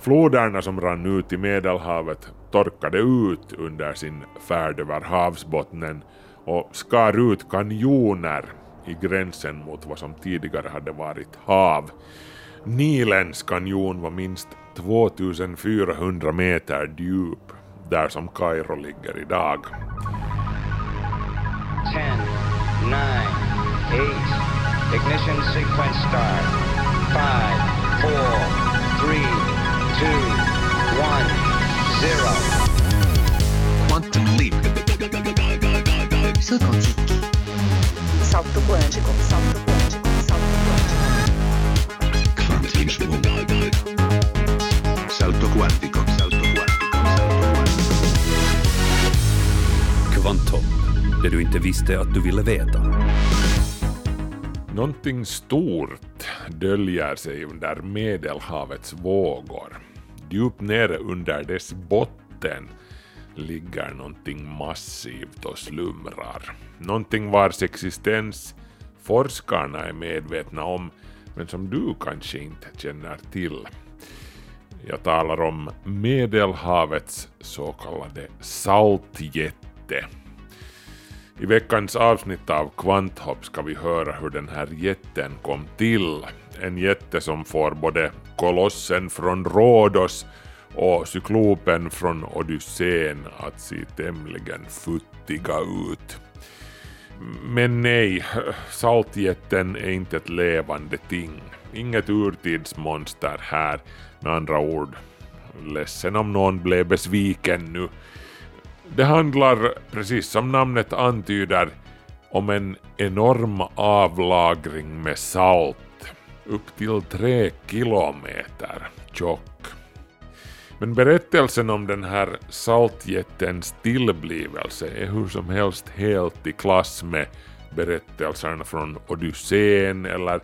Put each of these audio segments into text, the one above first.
Floderna som rann ut i Medelhavet torkade ut under sin färd över havsbottnen och skar ut kanjoner i gränsen mot vad som tidigare hade varit hav. Nilens kanjon var minst 2400 meter djup, där som Kairo ligger idag. 10, 9, 8, ignition sequence start. 5, 4, 3, 2, 1, 0. Quantum leap. Salto quântico. Salto quântico. Salto quântico. Salto quântico. Quantismo. Salto quântico. Salto quantico. Salto Det du inte visste att du ville veta. Någonting stort döljer sig under Medelhavets vågor. Djupt nere under dess botten ligger någonting massivt och slumrar. Någonting vars existens forskarna är medvetna om, men som du kanske inte känner till. Jag talar om Medelhavets så kallade saltjätte. I veckans avsnitt av Kvanthopp ska vi höra hur den här jätten kom till. En jätte som får både kolossen från Rhodos och cyklopen från Odysseen att se tämligen futtiga ut. Men nej, saltjätten är inte ett levande ting. Inget urtidsmonster här, med andra ord. Ledsen om någon blev besviken nu. Det handlar, precis som namnet antyder, om en enorm avlagring med salt, upp till tre kilometer tjock. Men berättelsen om den här saltjättens tillblivelse är hur som helst helt i klass med berättelserna från Odysseen eller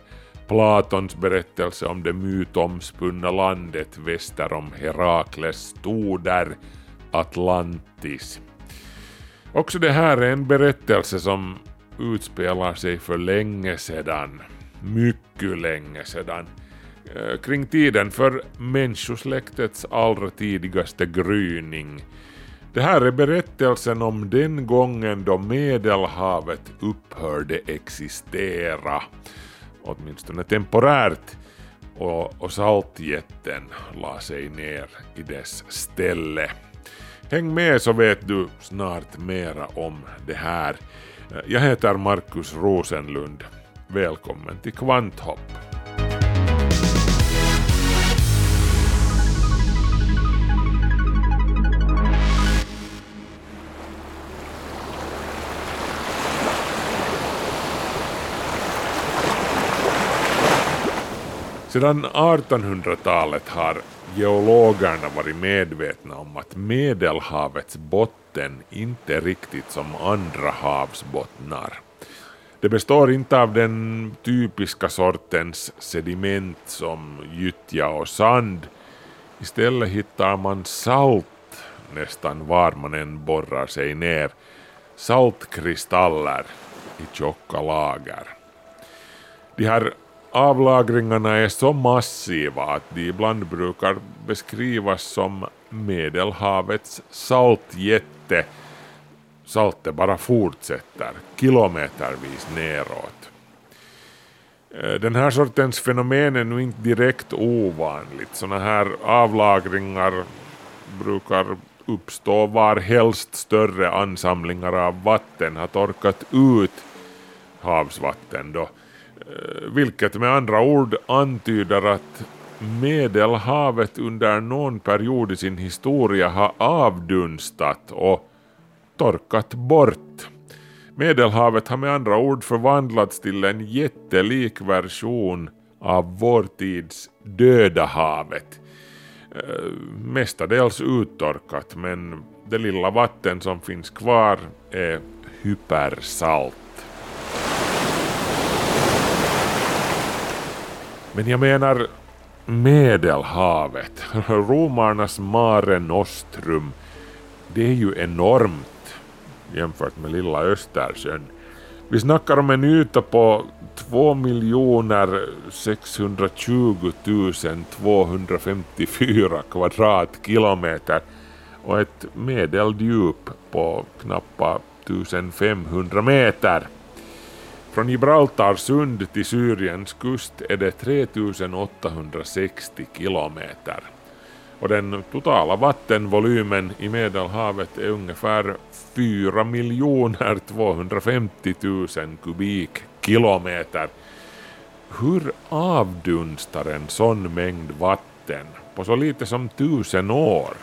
Platons berättelse om det mytomspunna landet väster om Herakles stoder Atlantis. Också det här är en berättelse som utspelar sig för länge sedan, mycket länge sedan, eh, kring tiden för människosläktets allra tidigaste gryning. Det här är berättelsen om den gången då Medelhavet upphörde existera, åtminstone temporärt, och, och saltjätten la sig ner i dess ställe. Häng med så vet du snart mera om det här. Jag heter Markus Rosenlund. Välkommen till Kvanthopp. Sedan 1800-talet har geologerna varit medvetna om att Medelhavets botten inte riktigt som andra havsbottnar. Det består inte av den typiska sortens sediment som gyttja och sand. Istället hittar man salt nästan var man än borrar sig ner. Saltkristaller i tjocka lager. De här avlagringarna är så massiva att de ibland brukar beskrivas som Medelhavets saltjätte. Saltet bara fortsätter kilometervis neråt. Eh, den här sortens fenomen är nu inte direkt ovanligt. Sådana här avlagringar brukar uppstå var helst större ansamlingar av vatten har torkat ut havsvatten då Eh, vilket med andra ord antyder att Medelhavet under någon period i sin historia har avdunstat och torkat bort. Medelhavet har med andra ord förvandlats till en jättelik version av vår tids Döda havet. Eh, mestadels uttorkat men det lilla vatten som finns kvar är hypersalt. Men jag menar Medelhavet, romarnas Mare Nostrum, det är ju enormt jämfört med lilla Östersjön. Vi snackar om en yta på 2 620 254 kvadratkilometer och ett medeldjup på knappt 1500 meter. Från Gibraltar sund till Syriens kust är det 3860 kilometer. Och den totala vattenvolymen i Medelhavet är ungefär 4 250 000 kubikkilometer. Hur avdunstar en sån mängd vatten på så lite som tusen år?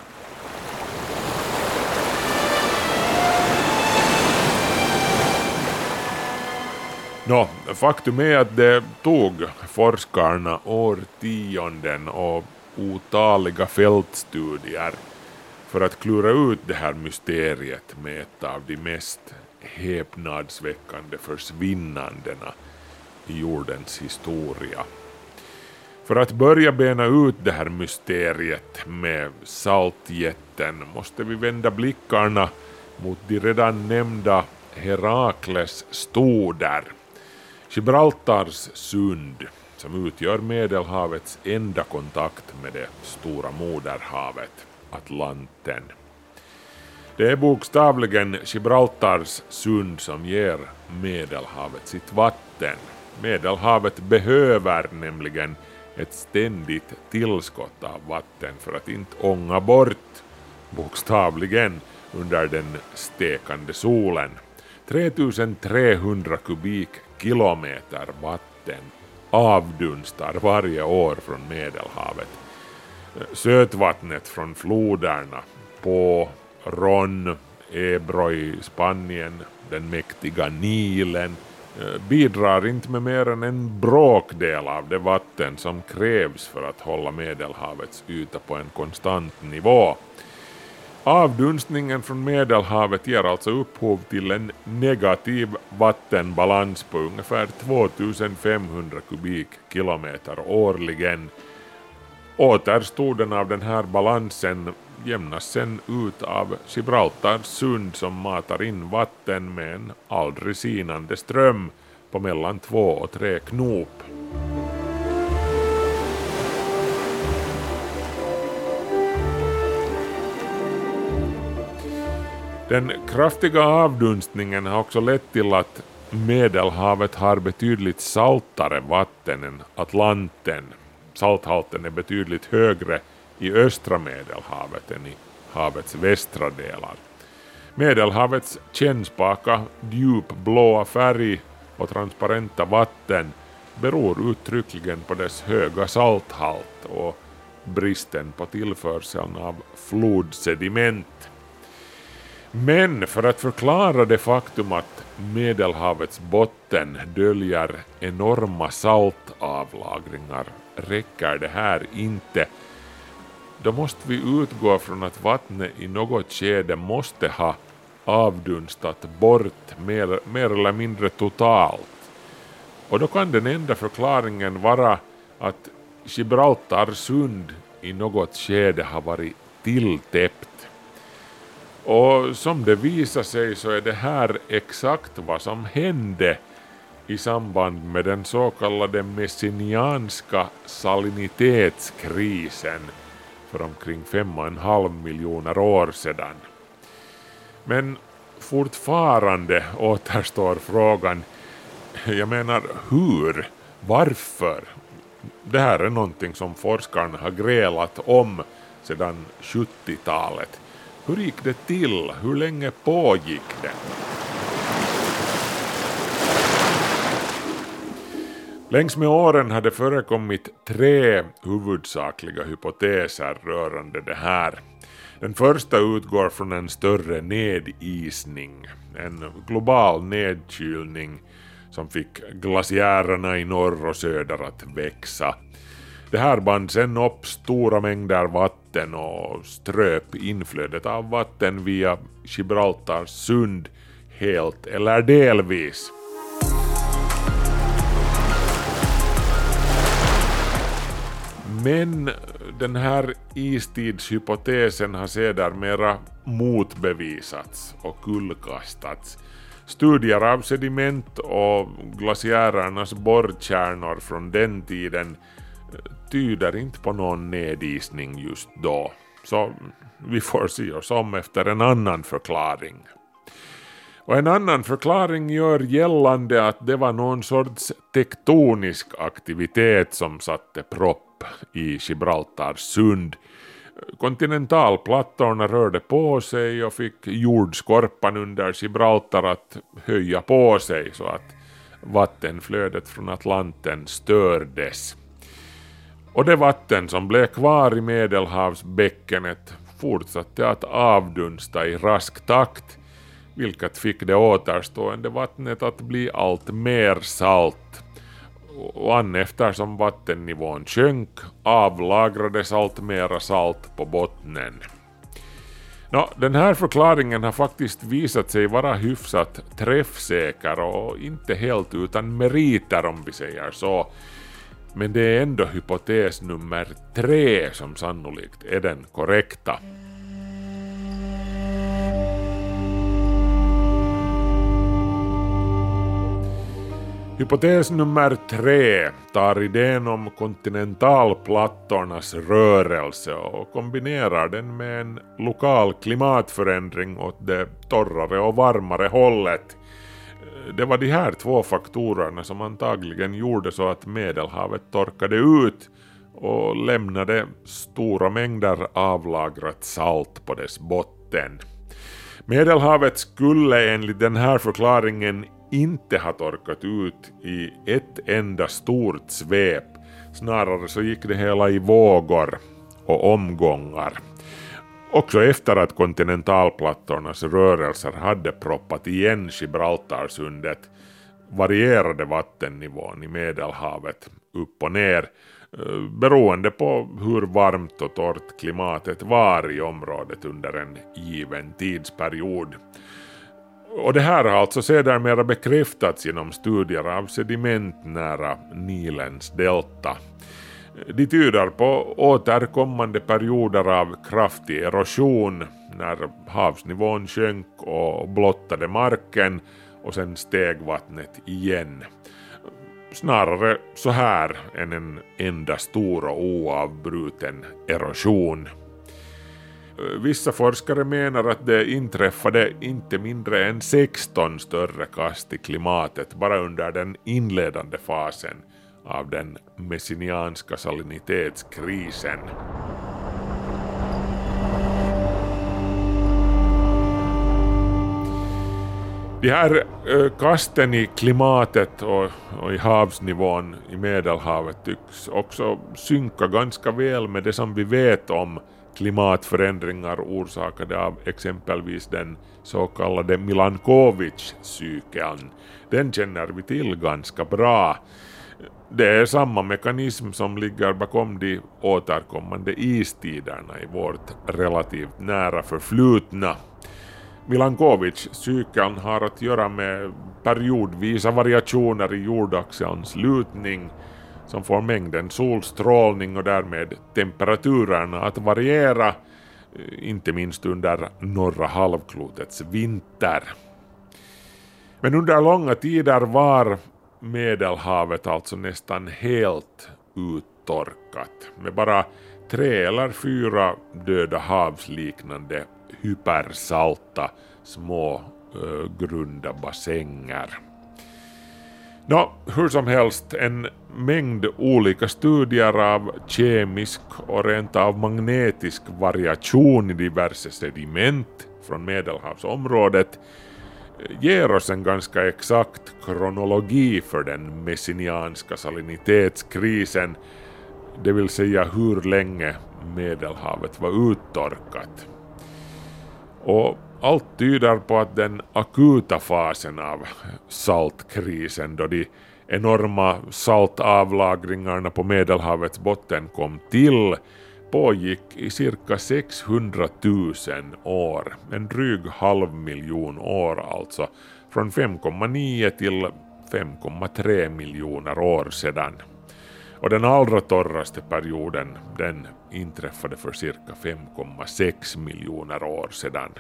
Nå, faktum är att det tog forskarna årtionden och otaliga fältstudier för att klura ut det här mysteriet med ett av de mest häpnadsväckande försvinnandena i jordens historia. För att börja bena ut det här mysteriet med saltjätten måste vi vända blickarna mot de redan nämnda Herakles stoder Gibraltars sund, som utgör Medelhavets enda kontakt med det stora moderhavet, Atlanten. Det är bokstavligen Gibraltars sund som ger Medelhavet sitt vatten. Medelhavet behöver nämligen ett ständigt tillskott av vatten för att inte ånga bort, bokstavligen, under den stekande solen. 3300 kubik kilometer vatten avdunstar varje år från Medelhavet. Sötvattnet från floderna på Ron, Ebro i Spanien, den mäktiga Nilen eh, bidrar inte med mer än en bråkdel av det vatten som krävs för att hålla Medelhavets yta på en konstant nivå. Avdunstningen från Medelhavet ger alltså upphov till en negativ vattenbalans på ungefär 2500 kubikkilometer årligen. Återstoden av den här balansen jämnas sen ut av Gibraltars sund som matar in vatten med en aldrig sinande ström på mellan två och tre knop. Den kraftiga avdunstningen har också lett till att Medelhavet har betydligt saltare vatten än Atlanten. Salthalten är betydligt högre i östra Medelhavet än i havets västra delar. Medelhavets kännspaka djupblåa färg och transparenta vatten beror uttryckligen på dess höga salthalt och bristen på tillförseln av flodsediment. Men för att förklara det faktum att Medelhavets botten döljer enorma saltavlagringar räcker det här inte. Då måste vi utgå från att vattnet i något skede måste ha avdunstat bort mer, mer eller mindre totalt. Och då kan den enda förklaringen vara att Gibraltar sund i något skede har varit tilltäppt och som det visar sig så är det här exakt vad som hände i samband med den så kallade messinianska salinitetskrisen för omkring fem och en halv miljoner år sedan. Men fortfarande återstår frågan, jag menar hur, varför? Det här är någonting som forskarna har grälat om sedan 70-talet. Hur gick det till? Hur länge pågick det? Längs med åren har det förekommit tre huvudsakliga hypoteser rörande det här. Den första utgår från en större nedisning, en global nedkylning som fick glaciärerna i norr och söder att växa. Det här band sen upp stora mängder vatten och ströp inflödet av vatten via Gibraltars sund helt eller delvis. Men den här istidshypotesen har sedermera motbevisats och kullkastats Studier av sediment och glaciärernas borrkärnor från den tiden tyder inte på någon nedisning just då. Så vi får se oss om efter en annan förklaring. Och en annan förklaring gör gällande att det var någon sorts tektonisk aktivitet som satte propp i Gibraltars sund. Kontinentalplattorna rörde på sig och fick jordskorpan under Gibraltar att höja på sig så att vattenflödet från Atlanten stördes. Och det vatten som blev kvar i Medelhavsbäckenet fortsatte att avdunsta i rask takt vilket fick det återstående vattnet att bli allt mer salt. Och an eftersom vattennivån sjönk avlagrades allt mera salt på bottnen. Nå, den här förklaringen har faktiskt visat sig vara hyfsat träffsäker och inte helt utan meriter om vi säger så. Men det är ändå hypotes nummer tre som sannolikt är den korrekta. Hypotes nummer tre tar idén om kontinentalplattornas rörelse och kombinerar den med en lokal klimatförändring åt det torrare och varmare hållet. Det var de här två faktorerna som antagligen gjorde så att Medelhavet torkade ut och lämnade stora mängder avlagrat salt på dess botten. Medelhavet skulle enligt den här förklaringen inte ha torkat ut i ett enda stort svep. Snarare så gick det hela i vågor och omgångar. Också efter att kontinentalplattornas rörelser hade proppat igen Gibraltarsundet varierade vattennivån i Medelhavet upp och ner eh, beroende på hur varmt och torrt klimatet var i området under en given tidsperiod. Och det här har alltså sedermera bekräftats genom studier av sediment nära Nilens delta. De tyder på återkommande perioder av kraftig erosion när havsnivån sjönk och blottade marken och sen steg vattnet igen. Snarare så här än en enda stor och oavbruten erosion. Vissa forskare menar att det inträffade inte mindre än 16 större kast i klimatet bara under den inledande fasen av den messinianska salinitetskrisen. De här kasten i klimatet och, och, i havsnivån i Medelhavet tycks också synka ganska väl med det som vi vet om klimatförändringar orsakade av exempelvis den så kallade Milankovic-cykeln. Den känner vi till ganska bra. Det är samma mekanism som ligger bakom de återkommande istiderna i vårt relativt nära förflutna. Milankovic-cykeln har att göra med periodvisa variationer i jordaxelns lutning som får mängden solstrålning och därmed temperaturerna att variera, eh, inte minst under norra halvklotets vinter. Men under långa tider var Medelhavet alltså nästan helt uttorkat med bara tre eller fyra döda havsliknande hypersalta små äh, grunda bassänger. Nå, hur som helst, en mängd olika studier av kemisk och rent av magnetisk variation i diverse sediment från Medelhavsområdet ger oss en ganska exakt kronologi för den messinianska salinitetskrisen, det vill säga hur länge Medelhavet var uttorkat. Och allt tyder på att den akuta fasen av saltkrisen då de enorma saltavlagringarna på Medelhavets botten kom till pågick i cirka 600 000 år, en dryg halv miljon år alltså, från 5,9 till 5,3 miljoner år sedan. Och den allra torraste perioden den inträffade för cirka 5,6 miljoner år sedan.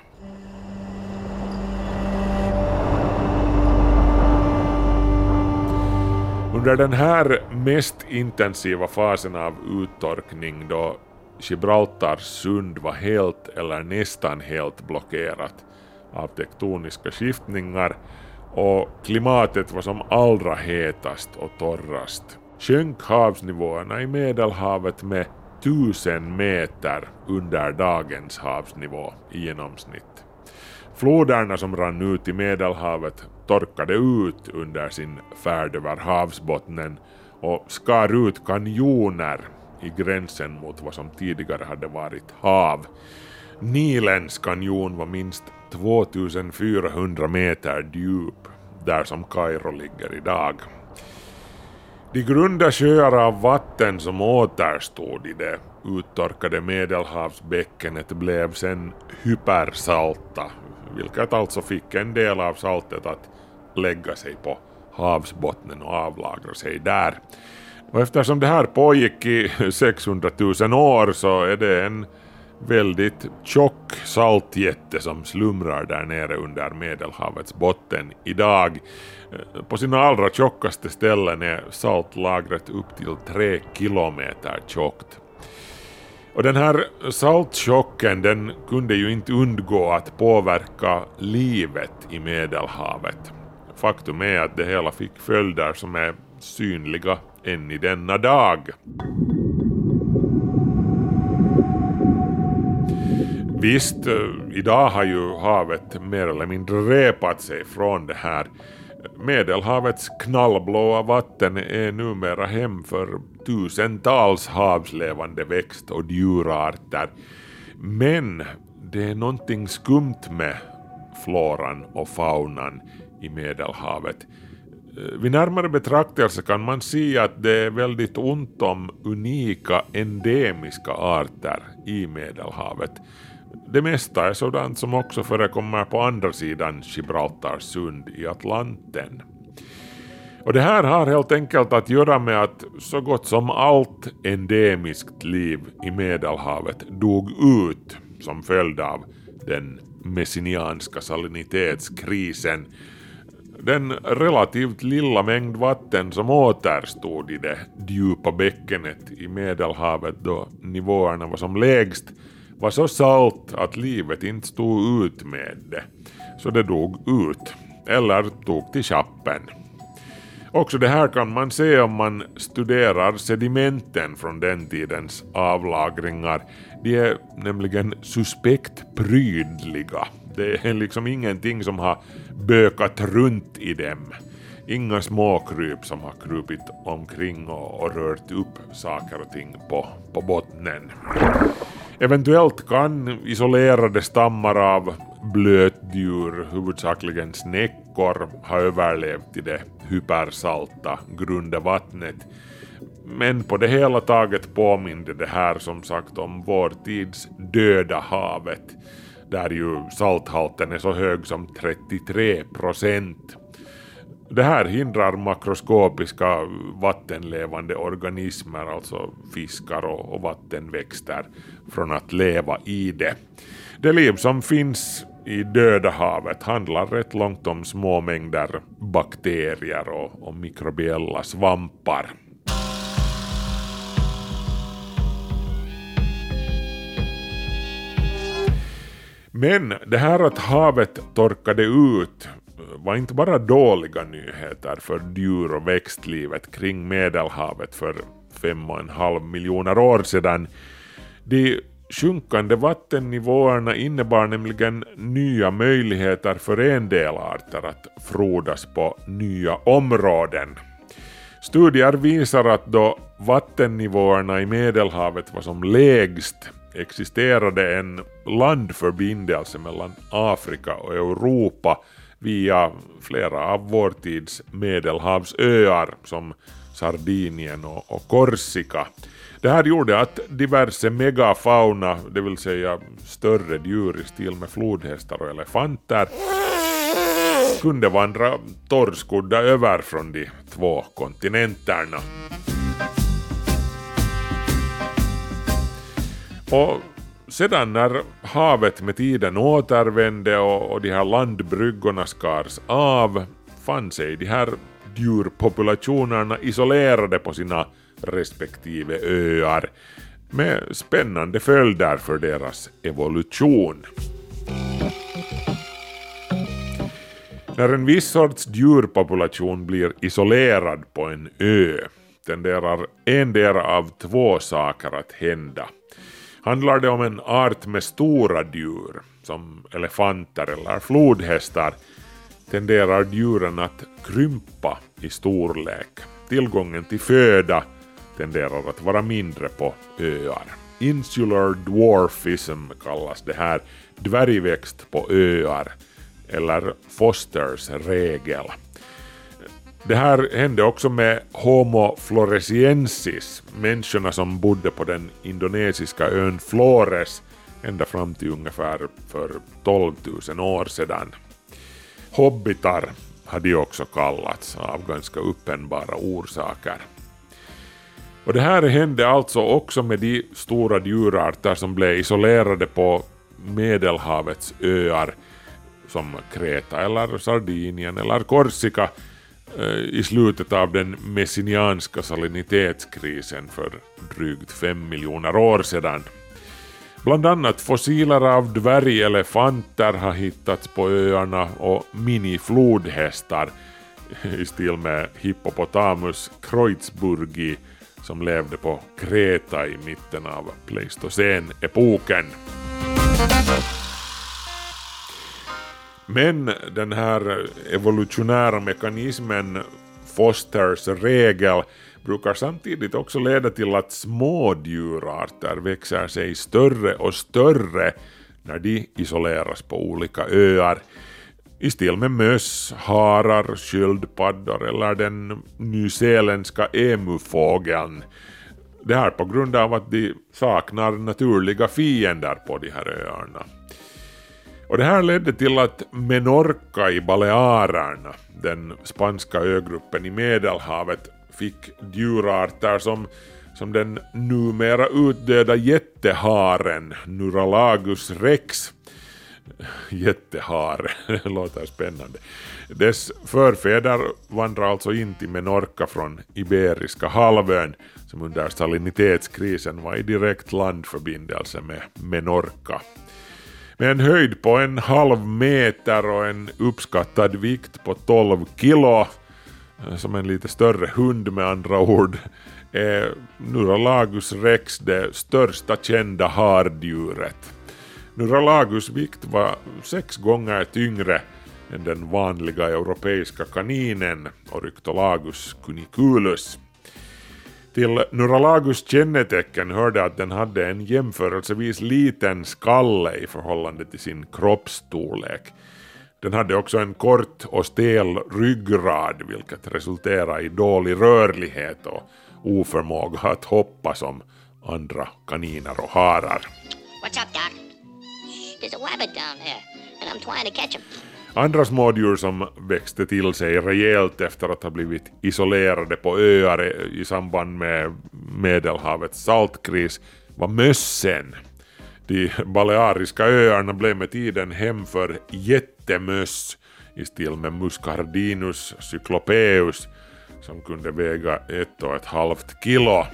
Under den här mest intensiva fasen av uttorkning då Gibraltars sund var helt eller nästan helt blockerat av tektoniska skiftningar och klimatet var som allra hetast och torrast sjönk havsnivåerna i Medelhavet med tusen meter under dagens havsnivå i genomsnitt. Floderna som rann ut i Medelhavet torkade ut under sin färd över havsbottnen och skar ut kanjoner i gränsen mot vad som tidigare hade varit hav. Nilens kanjon var minst 2400 meter djup, där som Kairo ligger idag. De grunda sjöar av vatten som återstod i det uttorkade medelhavsbäckenet blev sen hypersalta, vilket alltså fick en del av saltet att lägga sig på havsbottnen och avlagra sig där. Och eftersom det här pågick i 600 000 år så är det en väldigt tjock saltjätte som slumrar där nere under Medelhavets botten idag. På sina allra tjockaste ställen är saltlagret upp till tre kilometer tjockt. Och den här saltchocken den kunde ju inte undgå att påverka livet i Medelhavet. Faktum är att det hela fick följder som är synliga än i denna dag. Visst, eh, idag har ju havet mer eller mindre repat sig från det här. Medelhavets knallblåa vatten är numera hem för tusentals havslevande växt och djurarter. Men det är någonting skumt med floran och faunan i Medelhavet. Eh, Vid närmare betraktelse kan man se att det är väldigt ont om unika endemiska arter i Medelhavet. Det mesta är sådant som också förekommer på andra sidan Gibraltars sund i Atlanten. Och det här har helt enkelt att göra med att så gott som allt endemiskt liv i Medelhavet dog ut som följd av den messinianska salinitetskrisen. Den relativt lilla mängd vatten som återstod i det djupa bäckenet i Medelhavet då nivåerna var som lägst var så salt att livet inte stod ut med det, så det dog ut, eller tog till chappen. Också det här kan man se om man studerar sedimenten från den tidens avlagringar. De är nämligen suspekt prydliga. Det är liksom ingenting som har bökat runt i dem. Inga småkryp som har krupit omkring och, och rört upp saker och ting på, på bottnen. Eventuellt kan isolerade stammar av blötdjur, huvudsakligen snäckor, ha överlevt i det hypersalta grunda vattnet. Men på det hela taget påminde det här som sagt om vår tids döda havet, där ju salthalten är så hög som 33 procent. Det här hindrar makroskopiska vattenlevande organismer, alltså fiskar och, och vattenväxter, från att leva i det. Det liv som finns i Döda havet handlar rätt långt om små mängder bakterier och, och mikrobiella svampar. Men det här att havet torkade ut var inte bara dåliga nyheter för djur och växtlivet kring Medelhavet för fem och en halv miljoner år sedan. De sjunkande vattennivåerna innebar nämligen nya möjligheter för en del arter att frodas på nya områden. Studier visar att då vattennivåerna i Medelhavet var som lägst existerade en landförbindelse mellan Afrika och Europa via flera av vår tids medelhavsöar som Sardinien och, Korsika. Det här gjorde att diverse megafauna, det vill säga större djur i stil med flodhästar och elefanter, kunde vandra torrskodda över från de två kontinenterna. Och sedan när havet med tiden återvände och, och de här landbryggorna skars av fann sig de här djurpopulationerna isolerade på sina respektive öar med spännande följder för deras evolution. När en viss sorts djurpopulation blir isolerad på en ö tenderar endera av två saker att hända. Handlar det om en art med stora djur, som elefanter eller flodhästar, tenderar djuren att krympa i storlek. Tillgången till föda tenderar att vara mindre på öar. Insular dwarfism kallas det här, dvärgväxt på öar, eller Fosters regel. Det här hände också med Homo floresiensis, människorna som bodde på den indonesiska ön Flores ända fram till ungefär för 12 000 år sedan. Hobbitar hade de också kallats av ganska uppenbara orsaker. Och det här hände alltså också med de stora djurarter som blev isolerade på Medelhavets öar som Kreta eller Sardinien eller Korsika Eh, i slutet av den messinianska salinitetskrisen för drygt fem miljoner år sedan. Bland annat fossiler av dvärgelefanter har hittats på öarna och miniflodhästar i stil med Hippopotamus kreutzburgi som levde på Kreta i mitten av Pleistocen-epoken. Men den här evolutionära mekanismen Fosters regel brukar samtidigt också leda till att små djurarter växer sig större och större när de isoleras på olika öar i stil med möss, harar, sköldpaddor eller den nyzeeländska emufågeln. Det här på grund av att de saknar naturliga fiender på de här öarna. Och det här ledde till att Menorca i Balearerna, den spanska ögruppen i Medelhavet, fick djurarter som, som den numera utdöda jätteharen Nuralagus rex. Jättehare, det låter spännande. Dess förfäder vandrar alltså in till Menorca från Iberiska halvön som under salinitetskrisen var i direkt landförbindelse med Menorca. Med en höjd på en halv meter och en uppskattad vikt på 12 kilo, eh, som en lite större hund med andra ord, är Nuralagus rex det största kända harddjuret. Nuralagus vikt var sex gånger tyngre än den vanliga europeiska kaninen Oryctolagus cuniculus. Till Nuralagus kännetecken hörde att den hade en jämförelsevis liten skalle i förhållande till sin kroppsstorlek. Den hade också en kort och stel ryggrad vilket resulterade i dålig rörlighet och oförmåga att hoppa som andra kaniner och harar. What's up, Doc? There's a rabbit down there and I'm trying to catch him. Andra smådjur som växte till sig rejält efter att ha blivit isolerade på öar i samband med Medelhavets saltkris var mössen. De baleariska öarna blev med tiden hem för jättemöss i stil med Muscardinus cyclopeus som kunde väga ett och ett halvt kilo.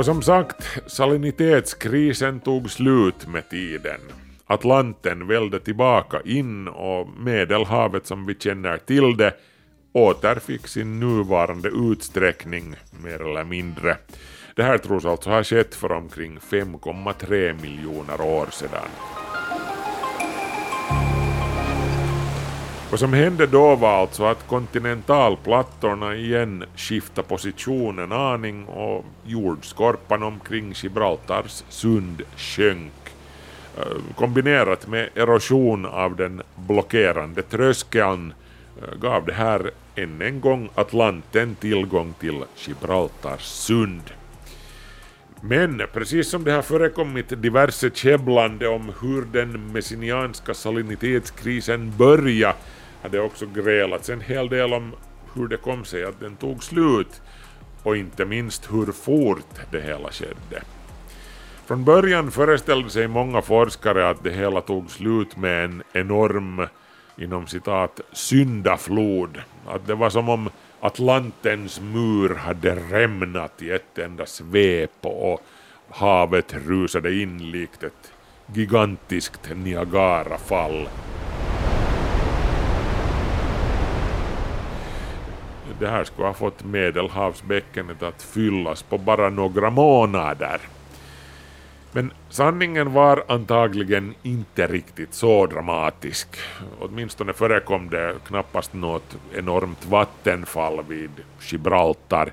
Och som sagt, salinitetskrisen tog slut med tiden. Atlanten välde tillbaka in och Medelhavet som vi känner till det återfick sin nuvarande utsträckning mer eller mindre. Det här tros alltså ha skett för omkring 5,3 miljoner år sedan. Vad som hände då var alltså att kontinentalplattorna igen skiftade position en aning och jordskorpan omkring Gibraltars sund sjönk. Eh, kombinerat med erosion av den blockerande tröskeln eh, gav det här än en gång Atlanten tillgång till Gibraltars sund. Men precis som det har förekommit diverse käbblande om hur den messinianska salinitetskrisen började hade också grälats en hel del om hur det kom sig att den tog slut och inte minst hur fort det hela skedde. Från början föreställde sig många forskare att det hela tog slut med en enorm inom citat syndaflod. Att det var som om Atlantens mur hade rämnat i ett enda svep och havet rusade in likt ett gigantiskt Niagarafall. Det här skulle ha fått Medelhavsbäckenet att fyllas på bara några månader. Men sanningen var antagligen inte riktigt så dramatisk. Åtminstone förekom det knappast något enormt vattenfall vid Gibraltar.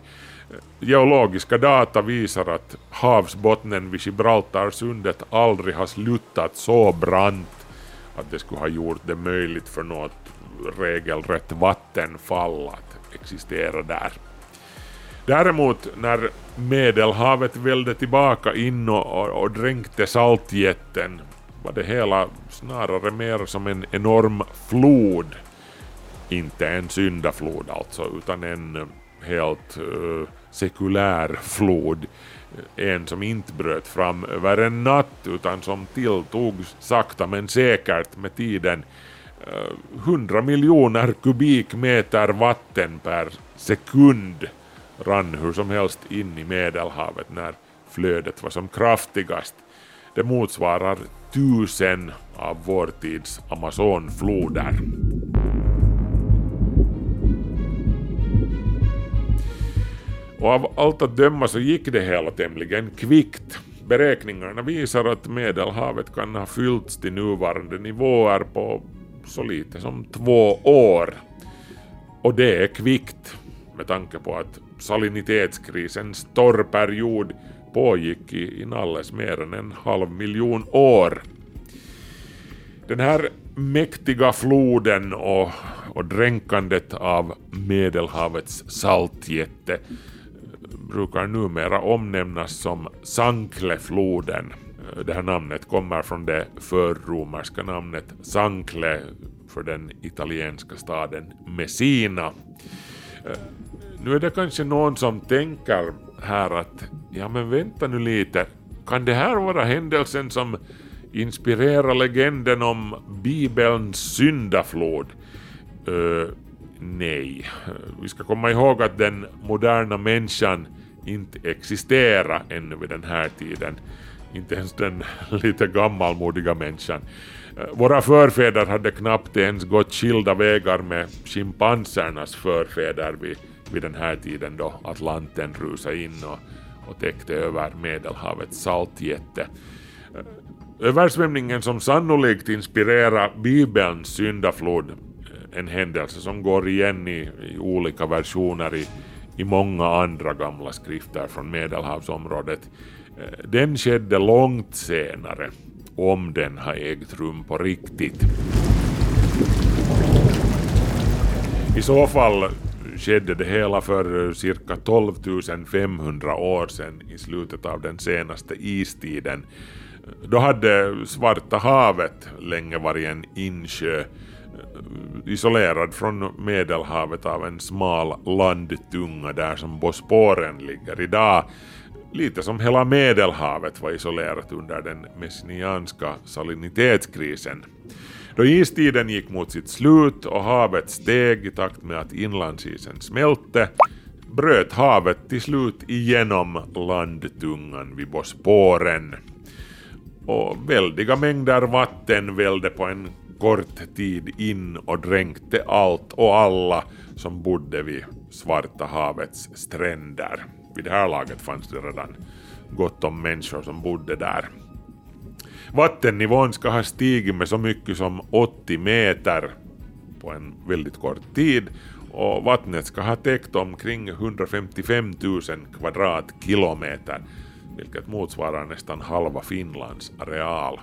Geologiska data visar att havsbottnen vid Gibraltarsundet aldrig har sluttat så brant att det skulle ha gjort det möjligt för något regelrätt vattenfall att existera där. Däremot när Medelhavet välde tillbaka in och, och, och dränkte saltjätten var det hela snarare mer som en enorm flod. Inte en syndaflod alltså, utan en eh, helt uh, sekulär flod. En som inte bröt fram över en natt utan som tilltog sakta men säkert med tiden 100 miljoner kubikmeter vatten per sekund rann hur som helst in i Medelhavet när flödet var som kraftigast. Det motsvarar tusen av vår tids Amazonfloder. Och av allt att döma så gick det hela tämligen kvickt. Beräkningarna visar att Medelhavet kan ha fyllts till nuvarande nivåer på så lite som två år. Och det är kvickt med tanke på att salinitetskrisens torrperiod pågick i inalles mer än en halv miljon år. Den här mäktiga floden och, och dränkandet av Medelhavets saltjätte brukar numera omnämnas som Sanklefloden. Det här namnet kommer från det förromerska namnet Sankle för den italienska staden Messina. Eh, nu är det kanske någon som tänker här att ja men vänta nu lite, kan det här vara händelsen som inspirerar legenden om Bibelns syndaflod? Uh, nej, eh, vi ska komma ihåg att den moderna människan inte existerar ännu vid den här tiden. Inte ens den lite gammalmodiga människan. Eh, våra förfäder hade knappt ens gått skilda vägar med schimpansernas förfäder vid vid den här tiden då Atlanten rusade in och, och täckte över Medelhavets saltjätte. Eh, översvämningen som sannolikt inspirerar Bibelns syndaflod, eh, en händelse som går igen i, i olika versioner i, i många andra gamla skrifter från Medelhavsområdet, Eh, den skedde långt senare, om den har ägt rum på riktigt. I så fall skedde det hela för eh, cirka 12 500 år sedan i slutet av den senaste istiden. Eh, då hade Svarta havet länge varit en insjö isolerad från Medelhavet av en smal landtunga där som Bosporen ligger idag. Lite som hela Medelhavet var isolerat under den messinianska salinitetskrisen. Då istiden gick mot sitt slut och havet steg i takt med att inlandsisen smälte bröt havet till slut igenom landtungan vid Bosporen. Och väldiga mängder vatten välde på en kort tid in och dränkte allt och alla som bodde vid Svarta havets stränder. Vid det här laget fanns det redan gott om människor som bodde där. Vattennivån ska ha stigit med så mycket som 80 meter på en väldigt kort tid och vattnet ska ha täckt omkring 155 000 kvadratkilometer vilket motsvarar nästan halva Finlands areal.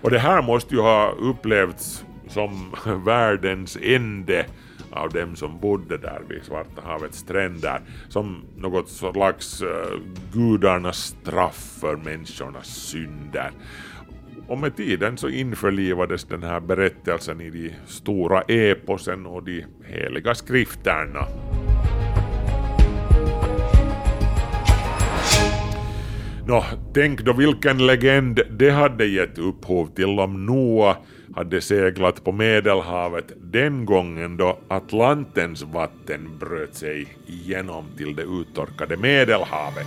Och det här måste ju ha upplevts som världens ände av dem som bodde där vid Svarta havets stränder som något slags uh, gudarnas straff för människornas synder. Och med tiden så införlivades den här berättelsen i de stora eposen och de heliga skrifterna. Nå, tänk då vilken legend det hade gett upphov till om Noa hade seglat på Medelhavet den gången då Atlantens vatten bröt sig igenom till det uttorkade Medelhavet.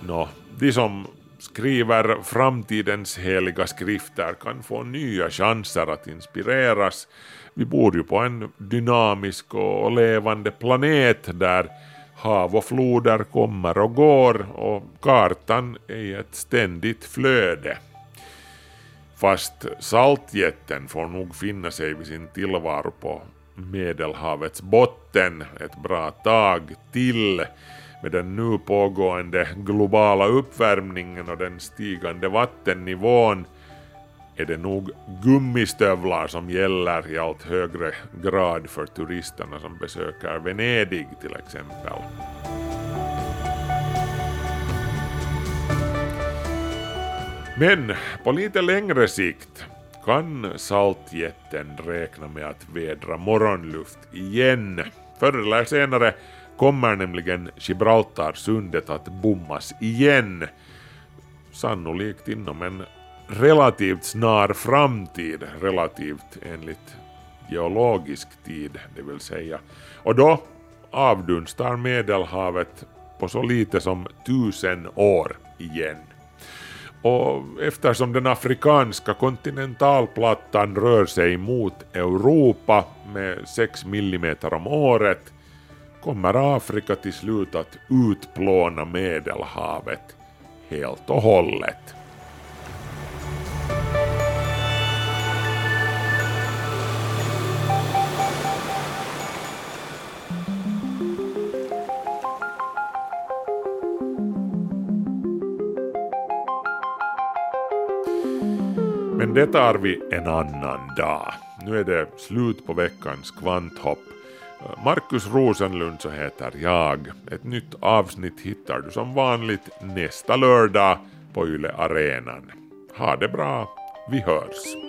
Nå, de som skriver framtidens heliga skrifter kan få nya chanser att inspireras. Vi bor ju på en dynamisk och levande planet där hav och floder kommer och går och kartan är i ett ständigt flöde. Fast saltjätten får nog finna sig vid sin tillvaro på Medelhavets botten ett bra tag till med den nu pågående globala uppvärmningen och den stigande vattennivån är det nog gummistövlar som gäller i allt högre grad för turisterna som besöker Venedig till exempel. Men på lite längre sikt kan saltjätten räkna med att vädra morgonluft igen. Förr eller senare kommer nämligen Gibraltarsundet att bommas igen. Sannolikt inom en relativt snar framtid, relativt enligt geologisk tid det vill säga. Och då avdunstar Medelhavet på så lite som tusen år igen. Och eftersom den afrikanska kontinentalplattan rör sig mot Europa med 6 mm om året kommer Afrika till slut att utplåna Medelhavet helt och hållet. Det tar vi en annan dag. Nu är det slut på veckans kvanthopp. Markus Rosenlund så heter jag. Ett nytt avsnitt hittar du som vanligt nästa lördag på Yle Arenan. Ha det bra, vi hörs.